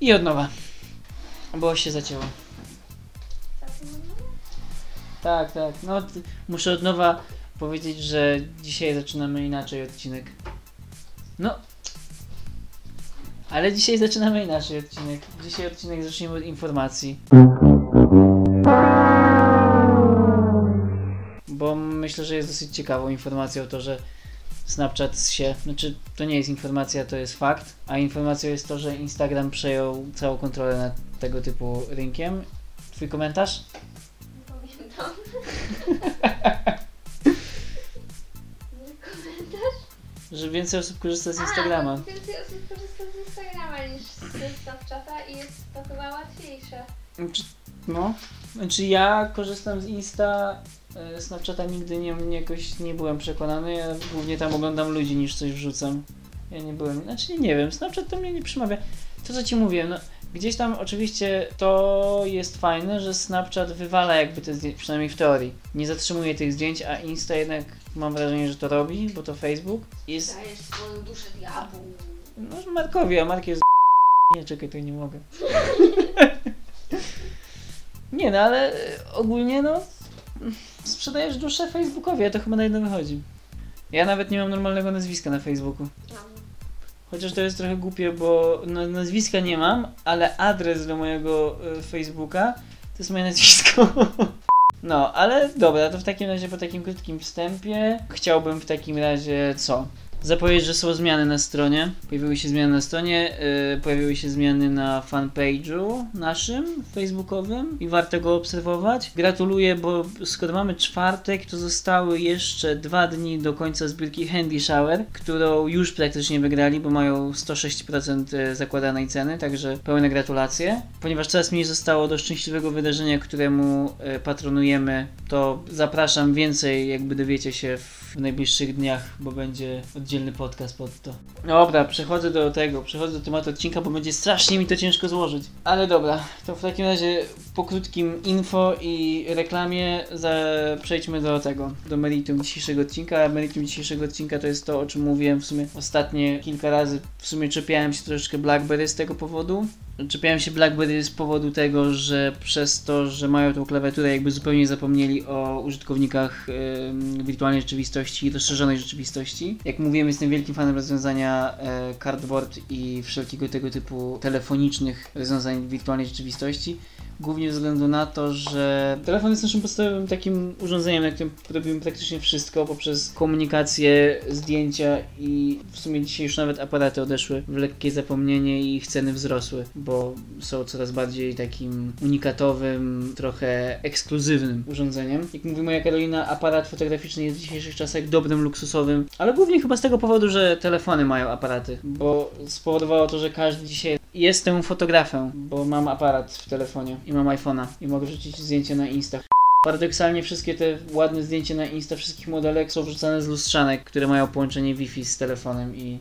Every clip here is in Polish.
I od nowa. Bo się zacięło. Tak, tak. No, muszę od nowa powiedzieć, że dzisiaj zaczynamy inaczej odcinek. No. Ale dzisiaj zaczynamy inaczej odcinek. Dzisiaj odcinek zaczniemy od informacji. Bo myślę, że jest dosyć ciekawą informacją to, że Snapchat się, znaczy to nie jest informacja, to jest fakt, a informacją jest to, że Instagram przejął całą kontrolę nad tego typu rynkiem. Twój komentarz? Pamiętam. Że więcej osób korzysta z Instagrama. A, więcej osób korzysta z Instagrama niż z Snapchata i jest to chyba łatwiejsze. Znaczy, No, znaczy ja korzystam z Insta, Snapchata nigdy nie, nie jakoś nie byłem przekonany, ja głównie tam oglądam ludzi niż coś wrzucam. Ja nie byłem, znaczy nie wiem, Snapchat to mnie nie przemawia. To co ci mówię, no gdzieś tam oczywiście to jest fajne, że Snapchat wywala jakby te zdjęcia, przynajmniej w teorii. Nie zatrzymuje tych zdjęć, a Insta jednak mam wrażenie, że to robi, bo to Facebook. Jest, Dajesz swoją duszę diabłu. no Markowi, a Mark jest Nie, czekaj, to nie mogę. nie no, ale e, ogólnie no sprzedajesz duszę Facebookowi, a to chyba na jedno wychodzi. Ja nawet nie mam normalnego nazwiska na Facebooku. Chociaż to jest trochę głupie, bo no, nazwiska nie mam, ale adres do mojego e, Facebooka to jest moje nazwisko. No, ale dobra, to w takim razie po takim krótkim wstępie chciałbym w takim razie co? Zapowiedzieć, że są zmiany na stronie. Pojawiły się zmiany na stronie, yy, pojawiły się zmiany na fanpage'u naszym facebookowym i warto go obserwować. Gratuluję, bo skoro mamy czwartek, to zostały jeszcze dwa dni do końca zbiórki Handy Shower, którą już praktycznie wygrali, bo mają 106% zakładanej ceny, także pełne gratulacje. Ponieważ coraz mniej zostało do szczęśliwego wydarzenia, któremu e, patronujemy, to zapraszam więcej, jakby dowiecie się w najbliższych dniach, bo będzie oddzielny podcast pod to. Dobra, przechodzę do tego, przechodzę do tematu odcinka, bo będzie strasznie mi to ciężko złożyć. Ale dobra, to w takim razie po krótkim info i reklamie za... przejdźmy do tego, do meritum dzisiejszego odcinka. A Meritum dzisiejszego odcinka to jest to, o czym mówiłem w sumie ostatnie kilka razy. W sumie czepiałem się troszeczkę BlackBerry z tego powodu. Czepiałem się BlackBerry z powodu tego, że przez to, że mają tą klawiaturę, jakby zupełnie zapomnieli o użytkownikach wirtualnej rzeczywistości i rozszerzonej rzeczywistości. Jak mówiłem, jestem wielkim fanem rozwiązania e, Cardboard i wszelkiego tego typu telefonicznych rozwiązań wirtualnej rzeczywistości. Głównie ze względu na to, że telefon jest naszym podstawowym takim urządzeniem, na którym robimy praktycznie wszystko poprzez komunikację, zdjęcia i w sumie dzisiaj już nawet aparaty odeszły w lekkie zapomnienie i ich ceny wzrosły, bo są coraz bardziej takim unikatowym, trochę ekskluzywnym urządzeniem. Jak mówi moja Karolina, aparat fotograficzny jest w dzisiejszych czasach dobrym, luksusowym, ale głównie chyba z tego powodu, że telefony mają aparaty, bo spowodowało to, że każdy dzisiaj Jestem fotografem, bo mam aparat w telefonie i mam iPhone'a i mogę wrzucić zdjęcie na Insta. Paradoksalnie wszystkie te ładne zdjęcia na Insta wszystkich modelek są wrzucane z lustrzanek, które mają połączenie Wi-Fi z telefonem i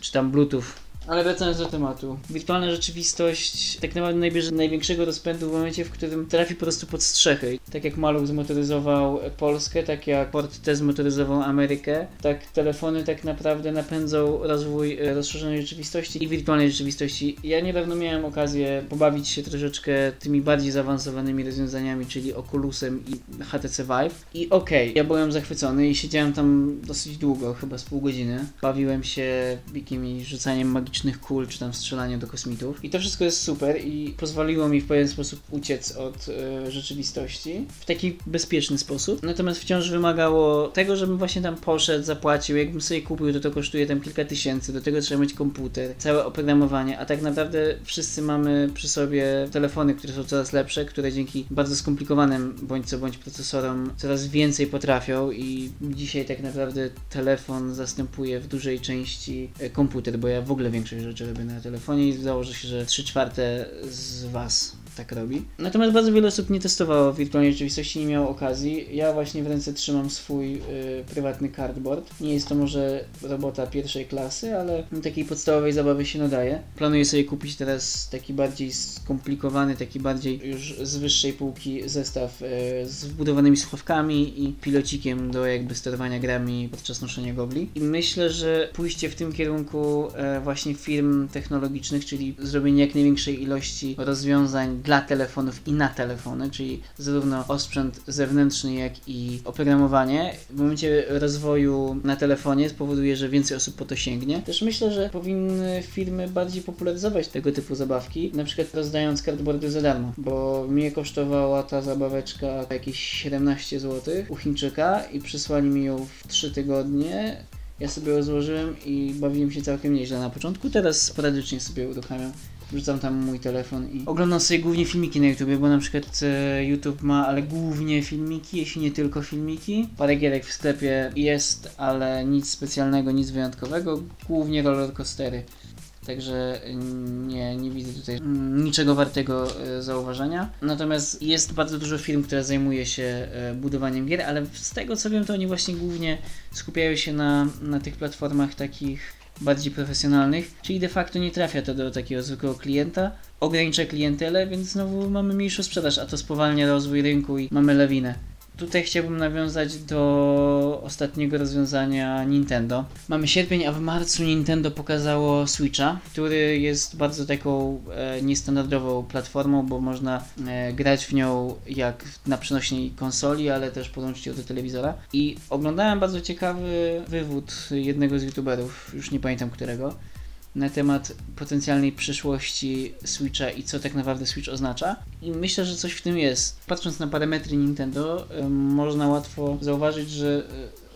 czy tam Bluetooth. Ale wracając do tematu. Wirtualna rzeczywistość tak naprawdę nabierze największego rozpędu w momencie, w którym trafi po prostu pod strzechy. Tak jak Maluch zmotoryzował Polskę, tak jak Ford T zmotoryzował Amerykę, tak telefony tak naprawdę napędzą rozwój e, rozszerzonej rzeczywistości i wirtualnej rzeczywistości. Ja niedawno miałem okazję pobawić się troszeczkę tymi bardziej zaawansowanymi rozwiązaniami, czyli Oculusem i HTC Vive. I okej, ja byłem zachwycony i siedziałem tam dosyć długo, chyba z pół godziny. Bawiłem się jakimiś rzucaniem magicznych kul, czy tam strzelaniem do kosmitów. I to wszystko jest super i pozwoliło mi w pewien sposób uciec od e, rzeczywistości w taki bezpieczny sposób. Natomiast wciąż wymagało tego, żebym właśnie tam poszedł, zapłacił. Jakbym sobie kupił, to to kosztuje tam kilka tysięcy. Do tego trzeba mieć komputer, całe oprogramowanie. A tak naprawdę wszyscy mamy przy sobie telefony, które są coraz lepsze, które dzięki bardzo skomplikowanym bądź co bądź procesorom coraz więcej potrafią i dzisiaj tak naprawdę telefon zastępuje w dużej części e, komputer, bo ja w ogóle większość rzeczy robię na telefonie i założę się, że 3 czwarte z Was tak robi. Natomiast bardzo wiele osób nie testowało wirtualnej rzeczywistości, nie miało okazji. Ja właśnie w ręce trzymam swój y, prywatny cardboard. Nie jest to może robota pierwszej klasy, ale takiej podstawowej zabawy się nadaje. Planuję sobie kupić teraz taki bardziej skomplikowany, taki bardziej już z wyższej półki zestaw y, z wbudowanymi słuchawkami i pilocikiem do jakby sterowania grami podczas noszenia gobli. I myślę, że pójście w tym kierunku e, właśnie firm technologicznych, czyli zrobienie jak największej ilości rozwiązań dla telefonów i na telefony, czyli zarówno osprzęt zewnętrzny, jak i oprogramowanie w momencie rozwoju na telefonie spowoduje, że więcej osób po to sięgnie. Też myślę, że powinny firmy bardziej popularyzować tego typu zabawki, na przykład rozdając cardboardy za darmo, bo mnie kosztowała ta zabaweczka jakieś 17 zł u Chińczyka i przysłali mi ją w 3 tygodnie. Ja sobie ją złożyłem i bawiłem się całkiem nieźle na początku. Teraz sporadycznie sobie uruchamiam. Wrzucam tam mój telefon i oglądam sobie głównie filmiki na YouTube, bo na przykład e, YouTube ma, ale głównie filmiki, jeśli nie tylko filmiki. Parę gierek w sklepie jest, ale nic specjalnego, nic wyjątkowego. Głównie rollercoastery. Także nie, nie widzę tutaj mm, niczego wartego e, zauważenia. Natomiast jest bardzo dużo firm, które zajmuje się e, budowaniem gier, ale z tego co wiem, to oni właśnie głównie skupiają się na, na tych platformach takich bardziej profesjonalnych, czyli de facto nie trafia to do takiego zwykłego klienta, ogranicza klientelę, więc znowu mamy mniejszą sprzedaż, a to spowalnia rozwój rynku i mamy lawinę. Tutaj chciałbym nawiązać do ostatniego rozwiązania Nintendo. Mamy sierpień, a w marcu Nintendo pokazało Switcha, który jest bardzo taką e, niestandardową platformą, bo można e, grać w nią jak na przenośnej konsoli, ale też podłączyć ją do telewizora. I oglądałem bardzo ciekawy wywód jednego z youtuberów, już nie pamiętam którego, na temat potencjalnej przyszłości Switcha i co tak naprawdę Switch oznacza. I myślę, że coś w tym jest. Patrząc na parametry Nintendo, można łatwo zauważyć, że,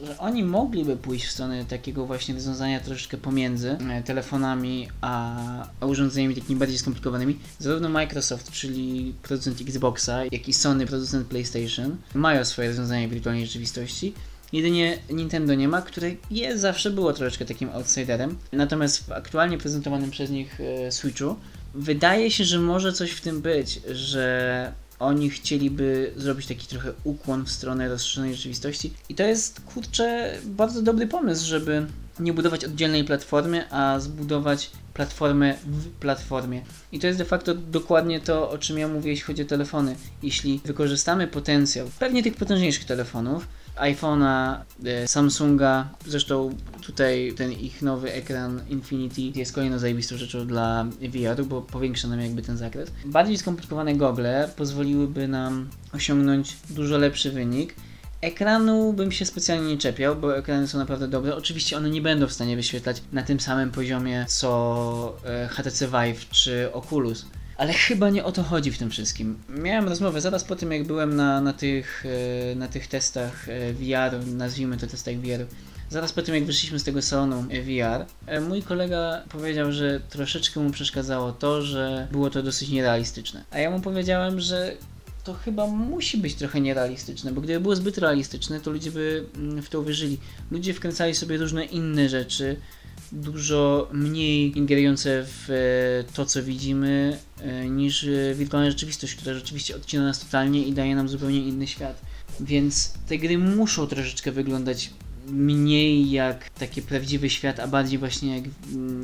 y, że oni mogliby pójść w stronę takiego właśnie rozwiązania troszeczkę pomiędzy y, telefonami a, a urządzeniami takimi bardziej skomplikowanymi. Zarówno Microsoft, czyli producent Xboxa, jak i Sony, producent PlayStation, mają swoje rozwiązania wirtualnej rzeczywistości. Jedynie Nintendo nie ma, które jest zawsze było troszeczkę takim outsiderem. Natomiast w aktualnie prezentowanym przez nich e, Switchu wydaje się, że może coś w tym być, że oni chcieliby zrobić taki trochę ukłon w stronę rozszerzonej rzeczywistości. I to jest kurczę bardzo dobry pomysł, żeby nie budować oddzielnej platformy, a zbudować platformę w platformie. I to jest de facto dokładnie to, o czym ja mówię, jeśli chodzi o telefony. Jeśli wykorzystamy potencjał pewnie tych potężniejszych telefonów, iPhone'a, e, Samsunga, zresztą tutaj ten ich nowy ekran Infinity jest kolejną zajebistą rzeczą dla VR-u, bo powiększa nam jakby ten zakres. Bardziej skomplikowane gogle pozwoliłyby nam osiągnąć dużo lepszy wynik. Ekranu bym się specjalnie nie czepiał, bo ekrany są naprawdę dobre. Oczywiście one nie będą w stanie wyświetlać na tym samym poziomie co e, HTC Vive czy Oculus ale chyba nie o to chodzi w tym wszystkim. Miałem rozmowę zaraz po tym, jak byłem na, na, tych, e, na tych testach e, VR, nazwijmy to testach VR. Zaraz po tym, jak wyszliśmy z tego salonu e, VR, mój kolega powiedział, że troszeczkę mu przeszkadzało to, że było to dosyć nierealistyczne. A ja mu powiedziałem, że to chyba musi być trochę nierealistyczne, bo gdyby było zbyt realistyczne, to ludzie by mm, w to uwierzyli. Ludzie wkręcali sobie różne inne rzeczy, dużo mniej ingerujące w e, to, co widzimy, e, niż wirtualna rzeczywistość, która rzeczywiście odcina nas totalnie i daje nam zupełnie inny świat. Więc te gry muszą troszeczkę wyglądać mniej jak taki prawdziwy świat, a bardziej właśnie jak,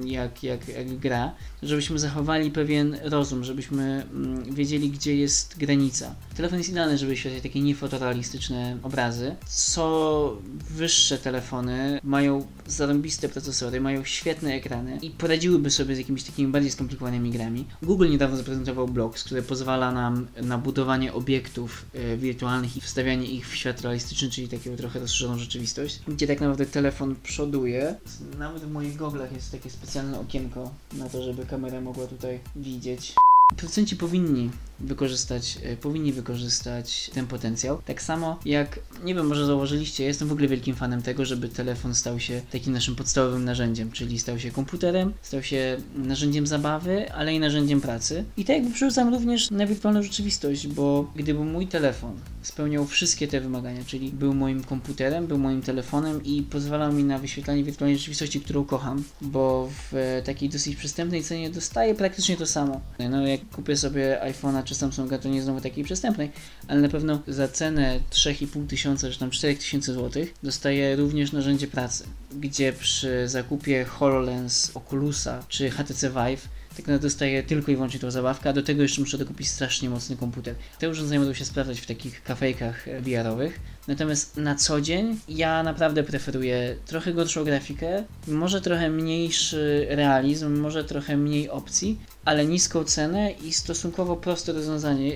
jak, jak, jak gra, żebyśmy zachowali pewien rozum, żebyśmy mm, wiedzieli, gdzie jest granica. Telefon jest idealny, żeby świetlić takie niefotorealistyczne obrazy. Co wyższe telefony mają zarąbiste procesory, mają świetne ekrany i poradziłyby sobie z jakimiś takimi bardziej skomplikowanymi grami. Google niedawno zaprezentował Blocks, który pozwala nam na budowanie obiektów e, wirtualnych i wstawianie ich w świat realistyczny, czyli taką trochę rozszerzoną rzeczywistość gdzie tak naprawdę telefon przoduje. Nawet w moich goglach jest takie specjalne okienko na to, żeby kamera mogła tutaj widzieć. Producenci powinni wykorzystać, e, powinni wykorzystać ten potencjał. Tak samo jak, nie wiem, może zauważyliście, jestem w ogóle wielkim fanem tego, żeby telefon stał się takim naszym podstawowym narzędziem, czyli stał się komputerem, stał się narzędziem zabawy, ale i narzędziem pracy. I tak jakby przerzucam również na wirtualną rzeczywistość, bo gdyby mój telefon spełniał wszystkie te wymagania, czyli był moim komputerem, był moim telefonem i pozwalał mi na wyświetlanie wirtualnej rzeczywistości, którą kocham, bo w takiej dosyć przystępnej cenie dostaję praktycznie to samo. No jak kupię sobie iPhone'a czy Samsunga, to nie znowu takiej przystępnej, ale na pewno za cenę 3,5 tysiąca czy tam 4 tysięcy złotych dostaję również narzędzie pracy, gdzie przy zakupie HoloLens, Oculusa czy HTC Vive tak naprawdę dostaję tylko i wyłącznie tą zabawkę, a do tego jeszcze muszę dokupić strasznie mocny komputer. Te urządzenia będą się sprawdzać w takich kafejkach e, VR-owych. Natomiast na co dzień ja naprawdę preferuję trochę gorszą grafikę, może trochę mniejszy realizm, może trochę mniej opcji, ale niską cenę i stosunkowo proste rozwiązanie.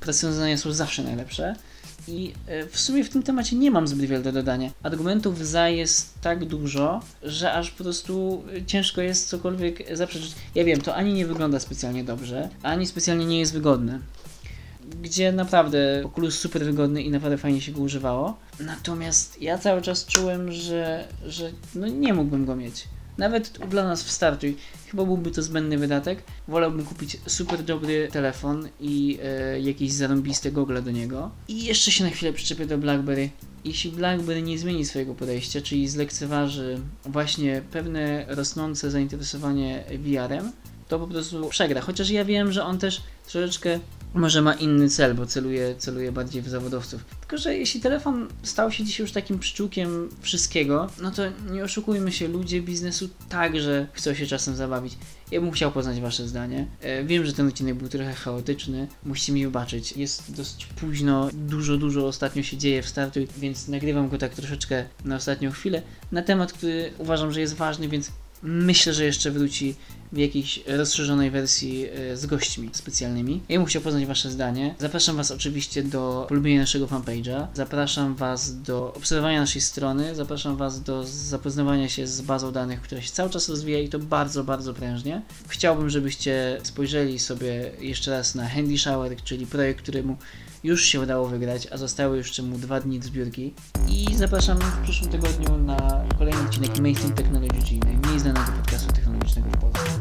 Proste rozwiązania są zawsze najlepsze. I e, w sumie w tym temacie nie mam zbyt wiele do dodania. Argumentów za jest tak dużo, że aż po prostu e, ciężko jest cokolwiek zaprzeczyć. Ja wiem, to ani nie wygląda specjalnie dobrze, ani specjalnie nie jest wygodne. Gdzie naprawdę Oculus super wygodny i naprawdę fajnie się go używało. Natomiast ja cały czas czułem, że, że no nie mógłbym go mieć. Nawet dla nas w startu chyba byłby to zbędny wydatek. Wolałbym kupić super dobry telefon i e, jakieś zarąbiste gogle do niego. I jeszcze się na chwilę przyczepię do BlackBerry. Jeśli BlackBerry nie zmieni swojego podejścia, czyli zlekceważy właśnie pewne rosnące zainteresowanie VR-em, to po prostu przegra. Chociaż ja wiem, że on też troszeczkę może ma inny cel, bo celuje, celuje bardziej w zawodowców. Tylko, że jeśli telefon stał się dzisiaj już takim pszczółkiem wszystkiego, no to nie oszukujmy się, ludzie biznesu także chcą się czasem zabawić. Ja bym chciał poznać Wasze zdanie. E, wiem, że ten odcinek był trochę chaotyczny, musicie mi wybaczyć. Jest dosyć późno, dużo, dużo ostatnio się dzieje w startu, więc nagrywam go tak troszeczkę na ostatnią chwilę. Na temat, który uważam, że jest ważny, więc myślę, że jeszcze wróci w jakiejś rozszerzonej wersji e, z gośćmi specjalnymi. Ja bym chciał poznać Wasze zdanie. Zapraszam Was oczywiście do polubienia naszego fanpage'a. Zapraszam Was do obserwowania naszej strony. Zapraszam Was do zapoznawania się z bazą danych, która się cały czas rozwija i to bardzo, bardzo prężnie. Chciałbym, żebyście spojrzeli sobie jeszcze raz na Handy Shower, czyli projekt, któremu już się udało wygrać, a zostały jeszcze mu dwa dni zbiórki. I zapraszam w przyszłym tygodniu na kolejny odcinek Mainstream Technology, najmniej znanego podcastu technologicznego w Polsce.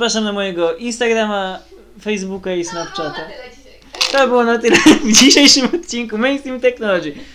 Zapraszam na mojego Instagrama, Facebooka i Snapchata. No. To było na tyle w dzisiejszym odcinku Mainstream Technology.